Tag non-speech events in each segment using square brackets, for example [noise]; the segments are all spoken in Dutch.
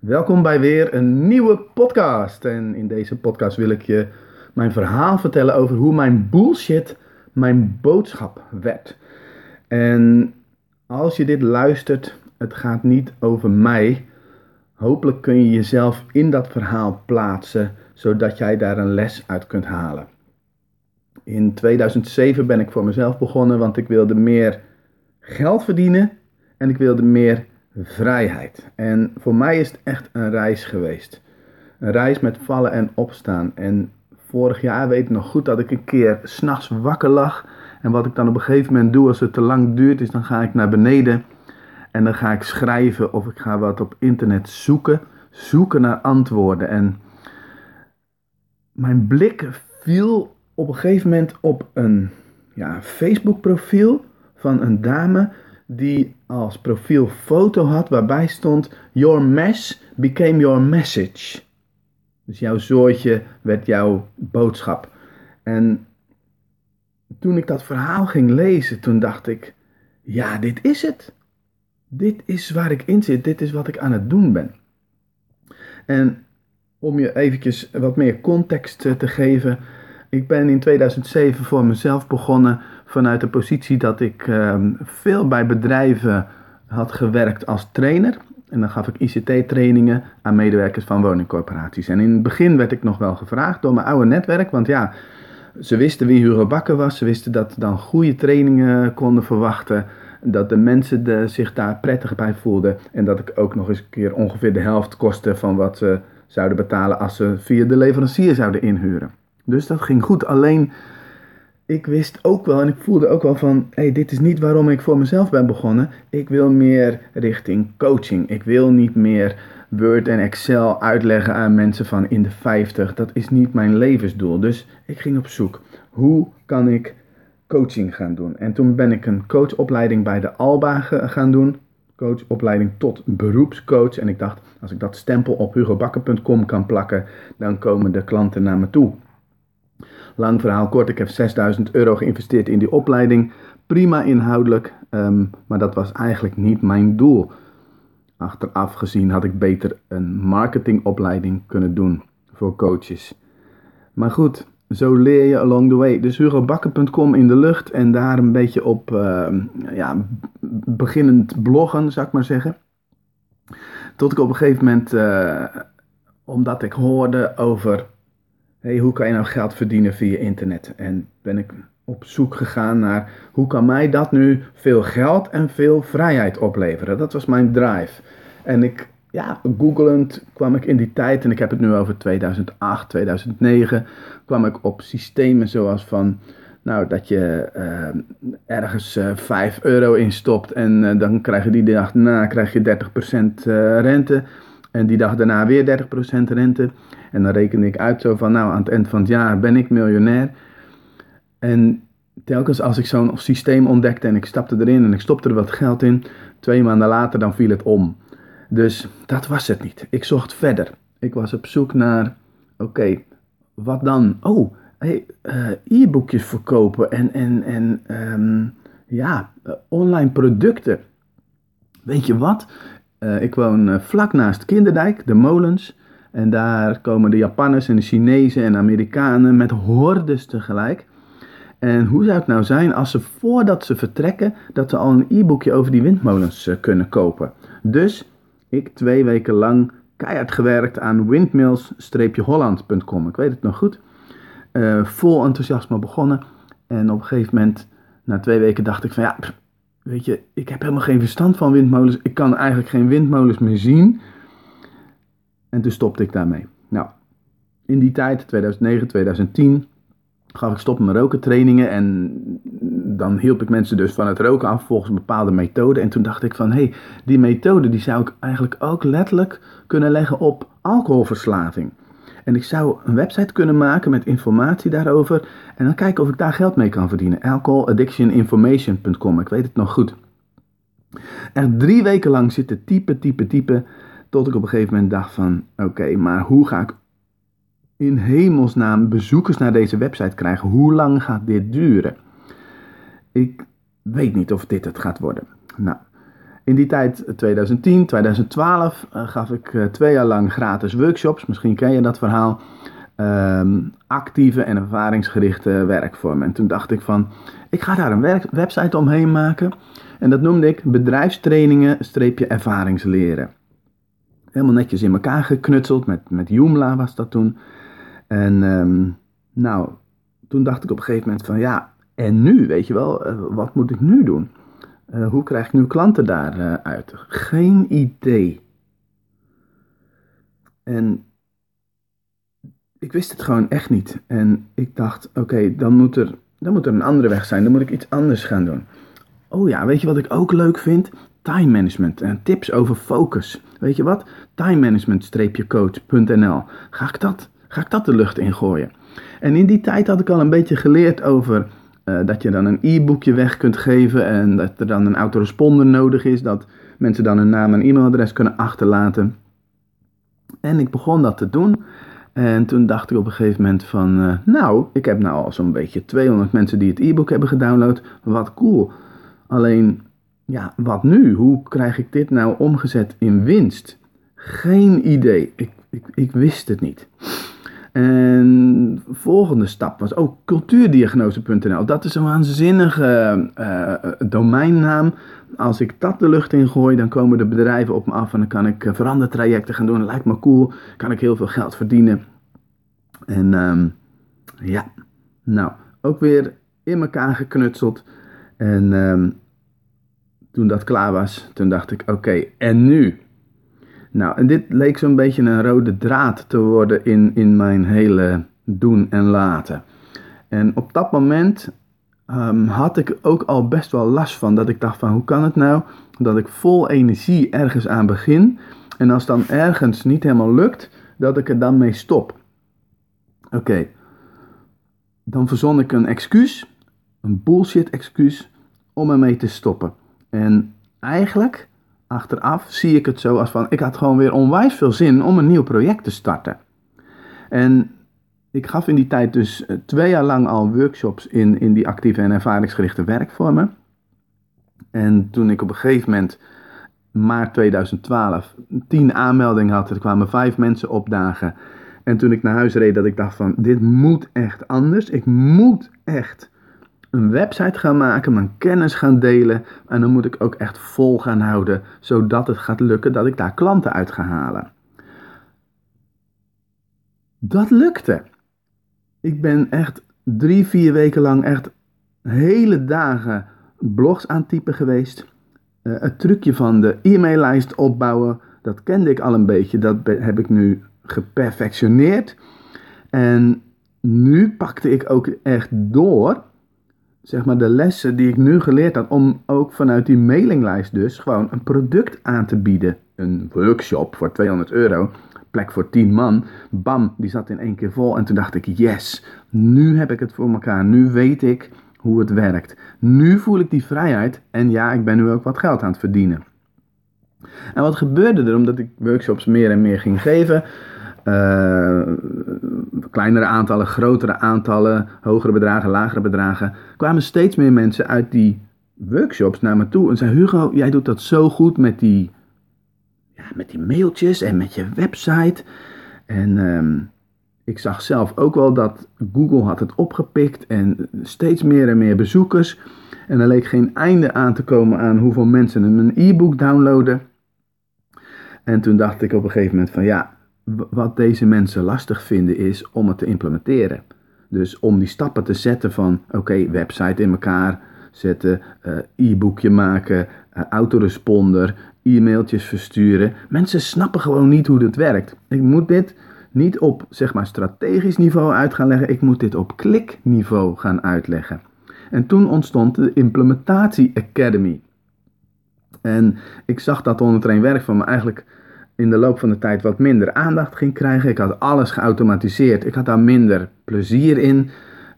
Welkom bij weer een nieuwe podcast. En in deze podcast wil ik je mijn verhaal vertellen over hoe mijn bullshit mijn boodschap werd. En als je dit luistert, het gaat niet over mij. Hopelijk kun je jezelf in dat verhaal plaatsen, zodat jij daar een les uit kunt halen. In 2007 ben ik voor mezelf begonnen, want ik wilde meer geld verdienen en ik wilde meer vrijheid. En voor mij is het echt een reis geweest. Een reis met vallen en opstaan. En vorig jaar weet ik nog goed dat ik een keer s'nachts wakker lag. En wat ik dan op een gegeven moment doe als het te lang duurt, is dan ga ik naar beneden. En dan ga ik schrijven of ik ga wat op internet zoeken. Zoeken naar antwoorden. En mijn blik viel op een gegeven moment op een ja, Facebook profiel van een dame die als profielfoto had waarbij stond Your mess became your message. Dus jouw zoortje werd jouw boodschap. En toen ik dat verhaal ging lezen, toen dacht ik, ja, dit is het. Dit is waar ik in zit, dit is wat ik aan het doen ben. En om je eventjes wat meer context te geven, ik ben in 2007 voor mezelf begonnen vanuit de positie dat ik ehm, veel bij bedrijven had gewerkt als trainer. En dan gaf ik ICT-trainingen aan medewerkers van woningcorporaties. En in het begin werd ik nog wel gevraagd door mijn oude netwerk, want ja, ze wisten wie Hugo Bakker was. Ze wisten dat dan goede trainingen konden verwachten. Dat de mensen zich daar prettig bij voelden. En dat ik ook nog eens een keer ongeveer de helft kostte van wat ze zouden betalen als ze via de leverancier zouden inhuren. Dus dat ging goed. Alleen ik wist ook wel en ik voelde ook wel van, hé, hey, dit is niet waarom ik voor mezelf ben begonnen. Ik wil meer richting coaching. Ik wil niet meer Word en Excel uitleggen aan mensen van in de 50. Dat is niet mijn levensdoel. Dus ik ging op zoek. Hoe kan ik coaching gaan doen? En toen ben ik een coachopleiding bij de Alba gaan doen. Coachopleiding tot beroepscoach. En ik dacht, als ik dat stempel op hugobakker.com kan plakken, dan komen de klanten naar me toe. Lang verhaal kort, ik heb 6000 euro geïnvesteerd in die opleiding. Prima inhoudelijk, ehm, maar dat was eigenlijk niet mijn doel. Achteraf gezien had ik beter een marketingopleiding kunnen doen voor coaches. Maar goed, zo leer je along the way. Dus hugobakker.com in de lucht en daar een beetje op uh, ja, beginnend bloggen, zou ik maar zeggen. Tot ik op een gegeven moment, uh, omdat ik hoorde over hoe kan je nou geld verdienen via internet? En ben ik op zoek gegaan naar hoe kan mij dat nu veel geld en veel vrijheid opleveren? Dat was mijn drive. En ik, ja, googelend kwam ik in die tijd, en ik heb het nu over 2008, 2009, kwam ik op systemen zoals van, nou, dat je uh, ergens uh, eh, 5 euro instopt en uh, dan krijg je die dag na krijg je 30% rente. En die dag daarna weer 30% rente. En dan rekende ik uit zo van, nou, aan het eind van het jaar ben ik miljonair. En telkens als ik zo'n systeem ontdekte en ik stapte erin en ik stopte er wat geld in, twee maanden later dan viel het om. Dus dat was het niet. Ik zocht verder. Ik was op zoek naar, oké, wat dan? Oh, hey, uh, e-boekjes verkopen en, en, en um, ja, uh, online producten. Weet je wat? Uh, ik woon vlak naast Kinderdijk, de molens. En daar komen de Japanners en de Chinezen en Amerikanen met hordes tegelijk. En hoe zou het nou zijn als ze voordat ze vertrekken, dat ze al een e-boekje over die windmolens kunnen kopen? Dus ik twee weken lang keihard gewerkt aan windmills-holland.com. Ik weet het nog goed. Uh, vol enthousiasme begonnen. En op een gegeven moment, na twee weken, dacht ik van ja, weet je, ik heb helemaal geen verstand van windmolens. Ik kan eigenlijk geen windmolens meer zien. En toen stopte ik daarmee. Nou, in die tijd, 2009, 2010, gaf ik stop met roken trainingen en dan hielp ik mensen dus van het roken af volgens een bepaalde methode. En toen dacht ik van, hé, hey, die methode die zou ik eigenlijk ook letterlijk kunnen leggen op alcoholverslaving. En ik zou een website kunnen maken met informatie daarover en dan kijken of ik daar geld mee kan verdienen. alcoholaddictioninformation.com, ik weet het nog goed. Echt drie weken lang zitten typen, typen, typen, tot ik op een gegeven moment dacht van, oké, maar hoe ga ik in hemelsnaam bezoekers naar deze website krijgen? Hoe lang gaat dit duren? Ik weet niet of dit het gaat worden. Nou, In die tijd, 2010, 2012, gaf ik twee jaar lang gratis workshops. Misschien ken je dat verhaal. Ehm, actieve en ervaringsgerichte werkvormen. En toen dacht ik van, ik ga daar een website omheen maken. En dat noemde ik bedrijfstrainingen-ervaringsleren. Helemaal netjes in elkaar geknutseld, met, met Joomla was dat toen. En ehm, nou, toen dacht ik op een gegeven moment van ja, en nu, weet je wel, eh, wat moet ik nu doen? Uh, hoe krijg ik nu klanten daaruit? Eh, uit? Geen idee. En ik wist het gewoon echt niet. En ik dacht, oké, dan, moet er, dan moet er een andere weg zijn. Dan moet ik iets anders gaan doen. Oh ja, weet je wat ik ook leuk vind? Time management en tips over focus. Weet je wat? Time management-coach.nl. Ga ik dat, ga ik dat de lucht in gooien? En in die tijd had ik al een beetje geleerd over uh, dat je dan een e-boekje weg kunt geven en dat er dan een autoresponder nodig is, dat mensen dan hun naam en e-mailadres kunnen achterlaten. En ik begon dat te doen. En toen dacht ik op een gegeven moment van, uh, nou, ik heb nou al zo'n beetje 200 mensen die het e-book hebben gedownload. Wat cool. Alleen, ja, wat nu? Hoe krijg ik dit nou omgezet in winst? Geen idee. Ik, ik, ik wist het niet. En de volgende stap was ook cultuurdiagnose.nl. Dat is een waanzinnige uh, domeinnaam. Als ik dat de lucht in gooi, dan komen de bedrijven op me af en dan kan ik uh, verandertrajecten gaan doen. Lijkt me cool. Kan ik heel veel geld verdienen. En um, ja, nou, ook weer in elkaar geknutseld. En um, toen dat klaar was, toen dacht ik, oké, en nu? Nou, en dit leek zo'n beetje een rode draad te worden in, in mijn hele doen en laten. En op dat moment um, had ik ook al best wel last van. Dat ik dacht van, hoe kan het nou dat ik vol energie ergens aan begin. En als dan ergens niet helemaal lukt, dat ik er dan mee stop. Oké, dan verzon ik een excuus, een bullshit excuus, om ermee te stoppen. En eigenlijk achteraf zie ik het zo als van, ik had gewoon weer onwijs veel zin om een nieuw project te starten. En ik gaf in die tijd dus eh, twee jaar lang al workshops in, in die actieve en ervaringsgerichte werkvormen. En toen ik op een gegeven moment, maart 2012, tien aanmeldingen had, er kwamen vijf mensen opdagen. En toen ik naar huis reed, dat ik dacht van, dit moet echt anders. Ik moet echt een website gaan maken, mijn kennis gaan delen. En dan moet ik ook echt vol gaan houden, zodat het gaat lukken dat ik daar klanten uit ga halen. Dat lukte. Ik ben echt drie, vier weken lang echt hele dagen blogs aan typen geweest. Uh, het trucje van de e-maillijst opbouwen, dat kende ik al een beetje. Dat heb ik nu geperfectioneerd. En nu pakte ik ook echt door zeg maar, de lessen die ik nu geleerd had, om ook vanuit die mailinglijst dus gewoon een product aan te bieden. Een workshop voor 200 euro, plek voor 10 man. Bam, die zat in één keer vol. En toen dacht ik, yes, nu heb ik het voor elkaar. Nu weet ik hoe het werkt. Nu voel ik die vrijheid en ja, ik ben nu ook wat geld aan het verdienen. En wat gebeurde er omdat ik workshops meer en meer ging geven? Uh, kleinere aantallen, grotere aantallen, hogere bedragen, lagere bedragen, kwamen steeds meer mensen uit die workshops naar me toe en zeiden: Hugo, jij doet dat zo goed met die, ja, met die mailtjes en met je website. En um, ik zag zelf ook wel dat Google had het opgepikt en steeds meer en meer bezoekers. En er leek geen einde aan te komen aan hoeveel mensen een e-book downloaden. En toen dacht ik op een gegeven moment van ja, wat deze mensen lastig vinden is om het te implementeren. Dus om die stappen te zetten van oké, website in elkaar zetten, uh, e-boekje maken, uh, autoresponder, e-mailtjes versturen. Mensen snappen gewoon niet hoe dit werkt. Ik moet dit niet op zeg maar strategisch niveau uit gaan leggen, ik moet dit op klikniveau gaan uitleggen. En toen ontstond de Implementatie Academy. En ik zag dat onder een werk van me eigenlijk in de loop van de tijd wat minder aandacht ging krijgen. Ik had alles geautomatiseerd. Ik had daar minder plezier in.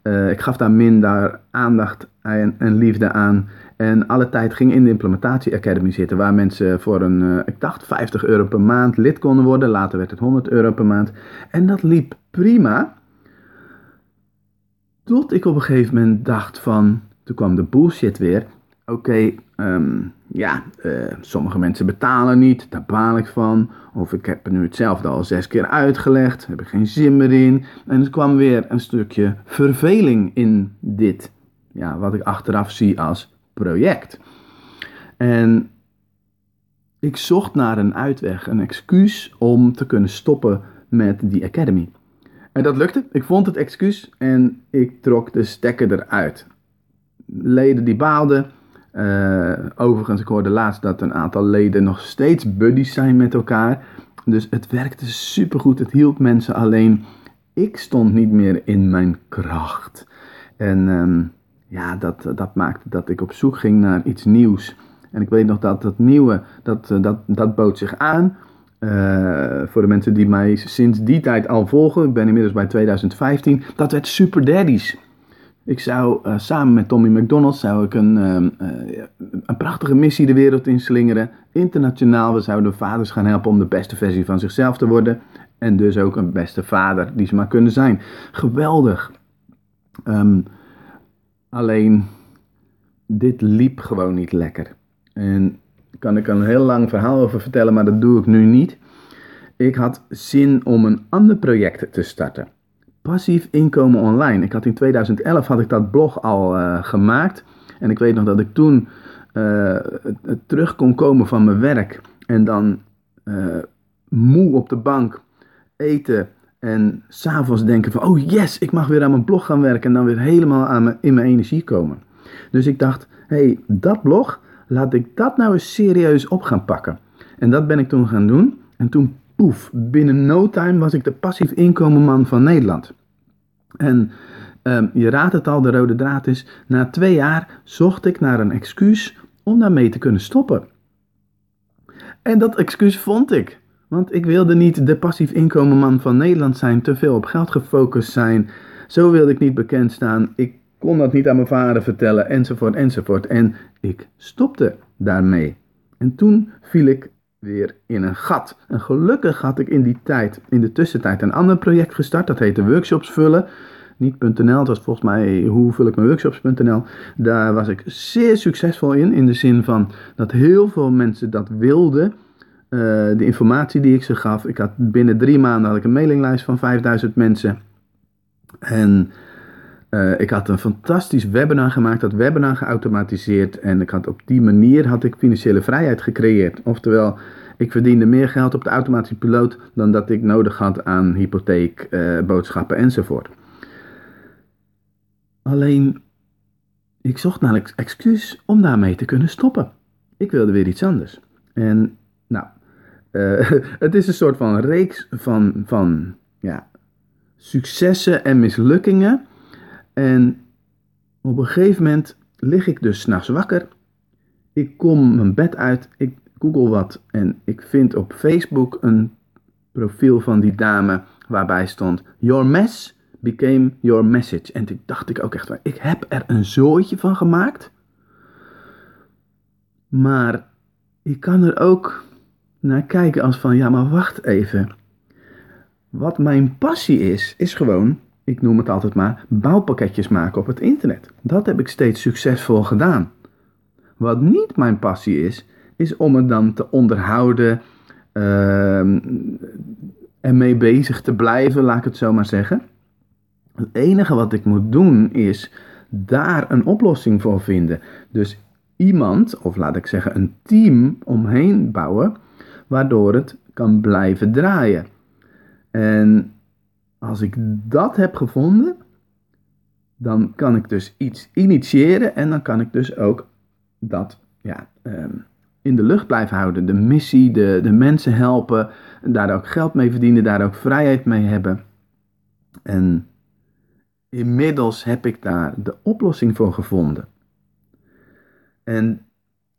Uh, ik gaf daar minder aandacht en, liefde aan. En alle tijd ging in de Implementatie Academy zitten, waar mensen voor een, uh, ik dacht 50 euro per maand lid konden worden. Later werd het 100 euro per maand. En dat liep prima. Tot ik op een gegeven moment dacht van, toen kwam de bullshit weer. Oké, ehm, ja, eh, sommige mensen betalen niet, daar baal ik van. Of ik heb nu hetzelfde al zes keer uitgelegd, heb ik geen zin meer in. En er kwam weer een stukje verveling in dit, ja, wat ik achteraf zie als project. En ik zocht naar een uitweg, een excuus om te kunnen stoppen met die academy. En dat lukte. Ik vond het excuus en ik trok de stekker eruit. Leden die baalden. Uh, overigens, ik hoorde laatst dat een aantal leden nog steeds buddies zijn met elkaar. Dus het werkte supergoed. Het hielp mensen alleen. Ik stond niet meer in mijn kracht. En um, ja, dat, dat maakte dat ik op zoek ging naar iets nieuws. En ik weet nog dat dat nieuwe, dat, dat, dat bood zich aan. Uh, voor de mensen die mij sinds die tijd al volgen, ik ben inmiddels bij 2015, dat werd Super Daddies. Ik zou uh, samen met Tommy McDonald zou ik een, uh, een prachtige missie de wereld inslingeren. Internationaal, we zouden vaders gaan helpen om de beste versie van zichzelf te worden. En dus ook een beste vader die ze maar kunnen zijn. Geweldig. Um, alleen, dit liep gewoon niet lekker. En kan ik een heel lang verhaal over vertellen, maar dat doe ik nu niet. Ik had zin om een ander project te starten. Passief inkomen online. Ik had in 2011 had ik dat blog al uh, gemaakt. En ik weet nog dat ik toen uh, terug kon komen van mijn werk. En dan uh, moe op de bank eten. En s'avonds denken van, oh yes, ik mag weer aan mijn blog gaan werken. En dan weer helemaal aan mijn, in mijn energie komen. Dus ik dacht, hé, hey, dat blog, laat ik dat nou eens serieus op gaan pakken. En dat ben ik toen gaan doen. En toen, poef, binnen no time was ik de passief inkomenman van Nederland. En um, je raadt het al, de rode draad is, na twee jaar zocht ik naar een excuus om daarmee te kunnen stoppen. En dat excuus vond ik. Want ik wilde niet de passief inkomenman van Nederland zijn, te veel op geld gefocust zijn. Zo wilde ik niet bekend staan. Ik kon dat niet aan mijn vader vertellen, enzovoort, enzovoort. En ik stopte daarmee. En toen viel ik weer in een gat. En gelukkig had ik in die tijd, in de tussentijd, een ander project gestart. Dat heette Workshops Vullen. Niet.nl, het was volgens mij hoe vul ik mijn workshops.nl. Daar was ik zeer succesvol in, in de zin van dat heel veel mensen dat wilden. Uh, de informatie die ik ze gaf. Ik had binnen drie maanden had een mailinglijst van 5000 mensen. En uh, ik had een fantastisch webinar gemaakt, dat webinar geautomatiseerd en ik had op die manier had ik financiële vrijheid gecreëerd. Oftewel, ik verdiende meer geld op de automatische piloot dan dat ik nodig had aan hypotheek, uh, boodschappen enzovoort. Alleen, ik zocht een excuus om daarmee te kunnen stoppen. Ik wilde weer iets anders. En nou, uh, [laughs] het is een soort van reeks van, van ja, successen en mislukkingen en op een gegeven moment lig ik dus s'nachts wakker. Ik kom mijn bed uit, ik google wat en ik vind op Facebook een profiel van die dame waarbij stond: Your mess became your message. En toen dacht ik ook echt, ik heb er een zooitje van gemaakt. Maar ik kan er ook naar kijken als van, ja, maar wacht even. Wat mijn passie is, is gewoon ik noem het altijd maar, bouwpakketjes maken op het internet. Dat heb ik steeds succesvol gedaan. Wat niet mijn passie is, is om het dan te onderhouden en mee bezig te blijven, laat ik het zo maar zeggen. Het enige wat ik moet doen is daar een oplossing voor vinden. Dus iemand, of laat ik zeggen een team omheen bouwen, waardoor het kan blijven draaien. En als ik dat heb gevonden, dan kan ik dus iets initiëren en dan kan ik dus ook dat ja, ehm, in de lucht blijven houden. De missie, de, de mensen helpen, daar ook geld mee verdienen, daar ook vrijheid mee hebben. En inmiddels heb ik daar de oplossing voor gevonden. En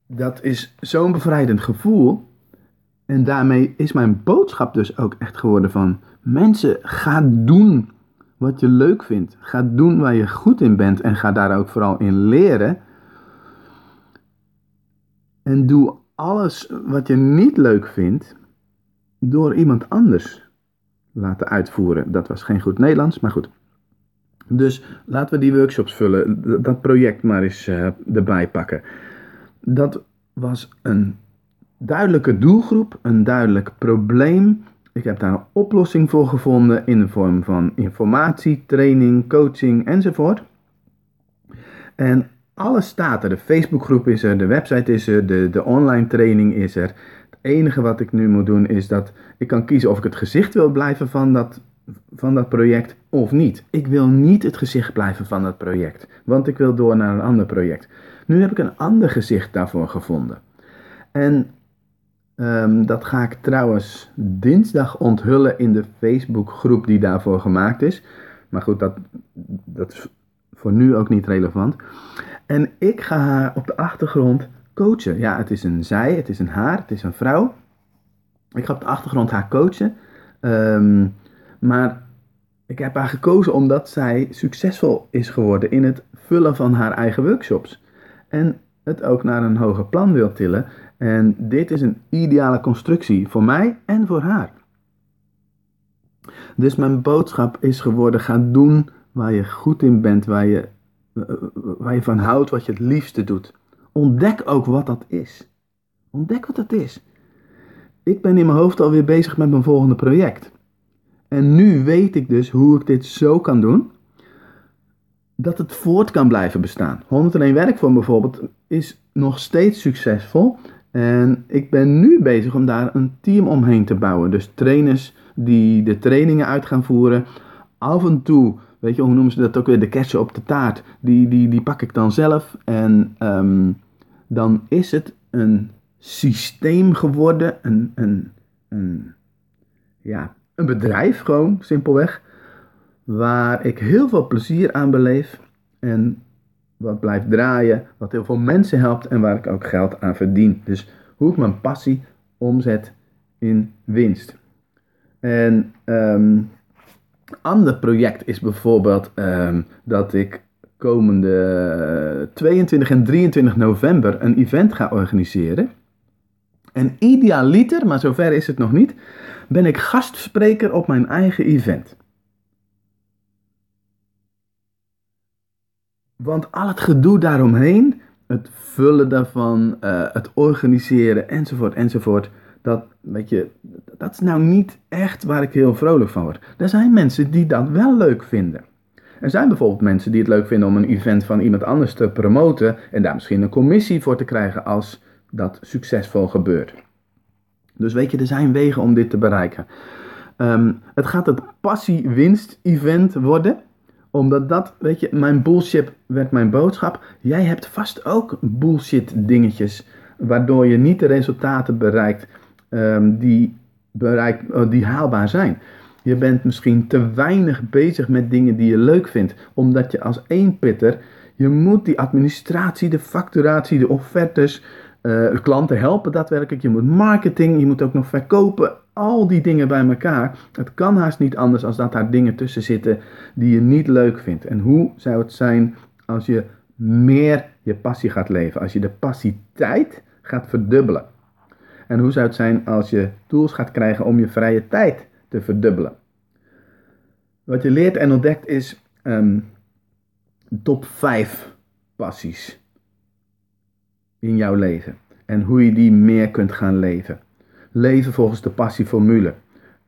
dat is zo'n bevrijdend gevoel. En daarmee is mijn boodschap dus ook echt geworden van Mensen, ga doen wat je leuk vindt. Ga doen waar je goed in bent en ga daar ook vooral in leren. En doe alles wat je niet leuk vindt door iemand anders laten uitvoeren. Dat was geen goed Nederlands, maar goed. Dus laten we die workshops vullen, dat project maar eens uh, erbij pakken. dat was een duidelijke doelgroep, een duidelijk probleem. Ik heb daar een oplossing voor gevonden in de vorm van informatie, training, coaching enzovoort. En alles staat er. De Facebookgroep is er, de website is er, de, de online training is er. Het enige wat ik nu moet doen is dat ik kan kiezen of ik het gezicht wil blijven van dat, van dat project of niet. Ik wil niet het gezicht blijven van dat project, want ik wil door naar een ander project. Nu heb ik een ander gezicht daarvoor gevonden. En ehm, dat ga ik trouwens dinsdag onthullen in de Facebookgroep die daarvoor gemaakt is. Maar goed, dat, dat is voor nu ook niet relevant. En ik ga haar op de achtergrond coachen. Ja, het is een zij, het is een haar, het is een vrouw. Ik ga op de achtergrond haar coachen. Ehm, maar ik heb haar gekozen omdat zij succesvol is geworden in het vullen van haar eigen workshops. En het ook naar een hoger plan wil tillen. En dit is een ideale constructie voor mij en voor haar. Dus mijn boodschap is geworden: ga doen waar je goed in bent, waar je, waar je van houdt, wat je het liefste doet. Ontdek ook wat dat is. Ontdek wat dat is. Ik ben in mijn hoofd alweer bezig met mijn volgende project. En nu weet ik dus hoe ik dit zo kan doen dat het voort kan blijven bestaan. 101 Werkvorm bijvoorbeeld is nog steeds succesvol. En ik ben nu bezig om daar een team omheen te bouwen. Dus trainers die de trainingen uit gaan voeren. Af en toe weet je, hoe noemen ze dat ook weer, de kersen op de taart, die, die, die pak ik dan zelf. En um, dan is het een systeem geworden, een, een, een, ja, een bedrijf gewoon, simpelweg, waar ik heel veel plezier aan beleef en wat blijft draaien, wat heel veel mensen helpt en waar ik ook geld aan verdien. Dus hoe ik mijn passie omzet in winst. En um, ander project is bijvoorbeeld um, dat ik komende 22 en 23 november een event ga organiseren. En idealiter, maar zover is het nog niet, ben ik gastspreker op mijn eigen event. Want al het gedoe daaromheen, het vullen daarvan, uh, het organiseren enzovoort enzovoort, dat, je, dat is nou niet echt waar ik heel vrolijk van word. Er zijn mensen die dat wel leuk vinden. Er zijn bijvoorbeeld mensen die het leuk vinden om een event van iemand anders te promoten en daar misschien een commissie voor te krijgen als dat succesvol gebeurt. Dus weet je, er zijn wegen om dit te bereiken. Um, het gaat het passie-winst-event worden omdat dat, weet je, mijn bullshit werd mijn boodschap. Jij hebt vast ook bullshit dingetjes. Waardoor je niet de resultaten bereikt um, die, bereik, oh, die haalbaar zijn. Je bent misschien te weinig bezig met dingen die je leuk vindt, omdat je als eenpitter, je moet die administratie, de facturatie, de offertes, uh, klanten helpen daadwerkelijk, je moet marketing, je moet ook nog verkopen, al die dingen bij elkaar. Het kan haast niet anders als dat daar dingen tussen zitten die je niet leuk vindt. En hoe zou het zijn als je meer je passie gaat leven, als je de passiteit gaat verdubbelen? En hoe zou het zijn als je tools gaat krijgen om je vrije tijd te verdubbelen? Wat je leert en ontdekt is um, top 5 passies in jouw leven. En hoe je die meer kunt gaan leven. Leven volgens de passieformule.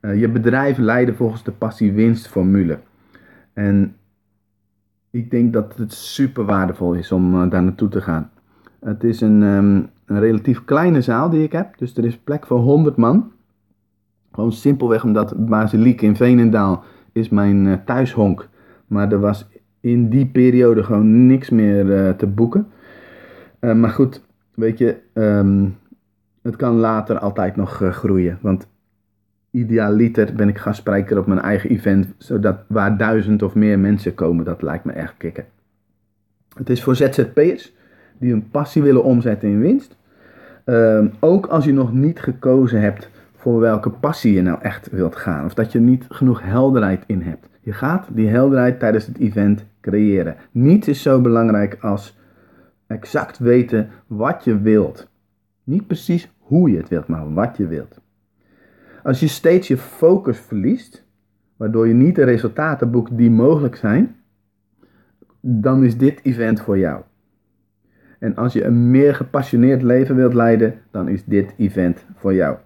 Uh, je bedrijf leiden volgens de passie-winstformule. En ik denk dat het super waardevol is om uh, daar naartoe te gaan. Het is een, um, een relatief kleine zaal die ik heb. Dus er is plek voor 100 man. Gewoon simpelweg omdat Basiliek in Veenendaal is mijn uh, thuishonk. Maar er was in die periode gewoon niks meer te boeken. Maar goed, weet je, um, het kan later altijd nog groeien. Want idealiter ben ik gastspreker op mijn eigen event. Zodat waar duizend of meer mensen komen, dat lijkt me echt kicken. Het is voor ZZP'ers die hun passie willen omzetten in winst. Um, ook als je nog niet gekozen hebt voor welke passie je nou echt wilt gaan. Of dat je niet genoeg helderheid in hebt. Je gaat die helderheid tijdens het event creëren. Niets is zo belangrijk als exact weten wat je wilt. Niet precies hoe je het wilt, maar wat je wilt. Als je steeds je focus verliest, waardoor je niet de resultaten boekt die mogelijk zijn, dan is dit event voor jou. En als je een meer gepassioneerd leven wilt leiden, dan is dit event voor jou.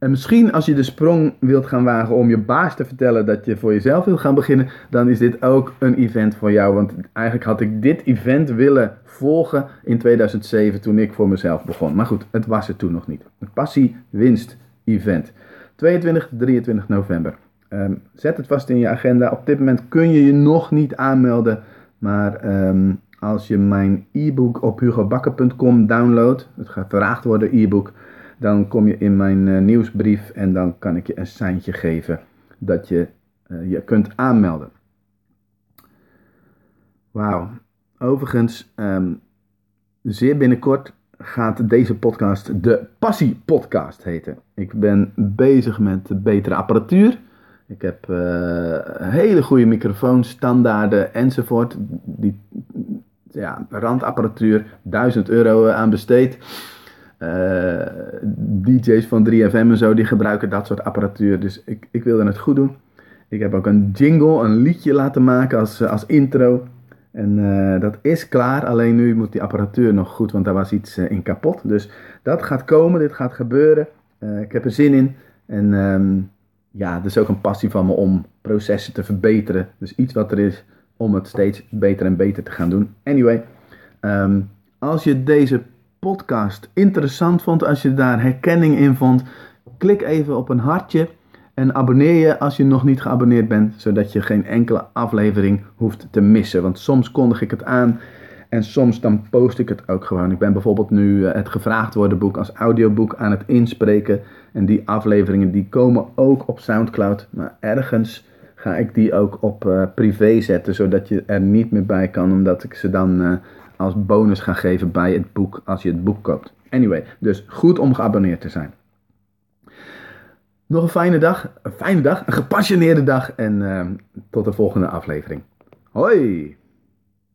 En misschien als je de sprong wilt gaan wagen om je baas te vertellen dat je voor jezelf wilt gaan beginnen, dan is dit ook een event voor jou. Want eigenlijk had ik dit event willen volgen in 2007 toen ik voor mezelf begon. Maar goed, het was er toen nog niet. Een passie-winst event. 22, 23 november. Ehm, zet het vast in je agenda. Op dit moment kun je je nog niet aanmelden. Maar ehm, als je mijn e-book op hugobakker.com downloadt, het gaat verraagd worden e-book, dan kom je in mijn uh, nieuwsbrief en dan kan ik je een seintje geven dat je uh, je kunt aanmelden. Wauw. Overigens, um, zeer binnenkort gaat deze podcast de Passie Podcast heten. Ik ben bezig met betere apparatuur. Ik heb uh, hele goede microfoons, standaarden enzovoort. Die ja, randapparatuur, 1000 euro aan besteed. Uh, DJ's van 3FM en zo, die gebruiken dat soort apparatuur. Dus ik, ik wilde het goed doen. Ik heb ook een jingle, een liedje laten maken als, als intro. En uh, dat is klaar, alleen nu moet die apparatuur nog goed, want daar was iets in kapot. Dus dat gaat komen, dit gaat gebeuren. Ik heb er zin in. En um, ja, het is ook een passie van me om processen te verbeteren. Dus iets wat er is om het steeds beter en beter te gaan doen. Anyway, um, als je deze podcast interessant vond, als je daar herkenning in vond, klik even op een hartje en abonneer je als je nog niet geabonneerd bent, zodat je geen enkele aflevering hoeft te missen. Want soms kondig ik het aan en soms dan post ik het ook gewoon. Ik ben bijvoorbeeld nu het gevraagd worden boek als audioboek aan het inspreken. En die afleveringen die komen ook op Soundcloud. Maar ergens ga ik die ook op uh, privé zetten, zodat je er niet meer bij kan, omdat ik ze dan uh, als bonus ga geven bij het boek als je het boek koopt. Anyway, dus goed om geabonneerd te zijn. Nog een fijne dag, een fijne dag, een gepassioneerde dag en uh, tot de volgende aflevering. Hoi!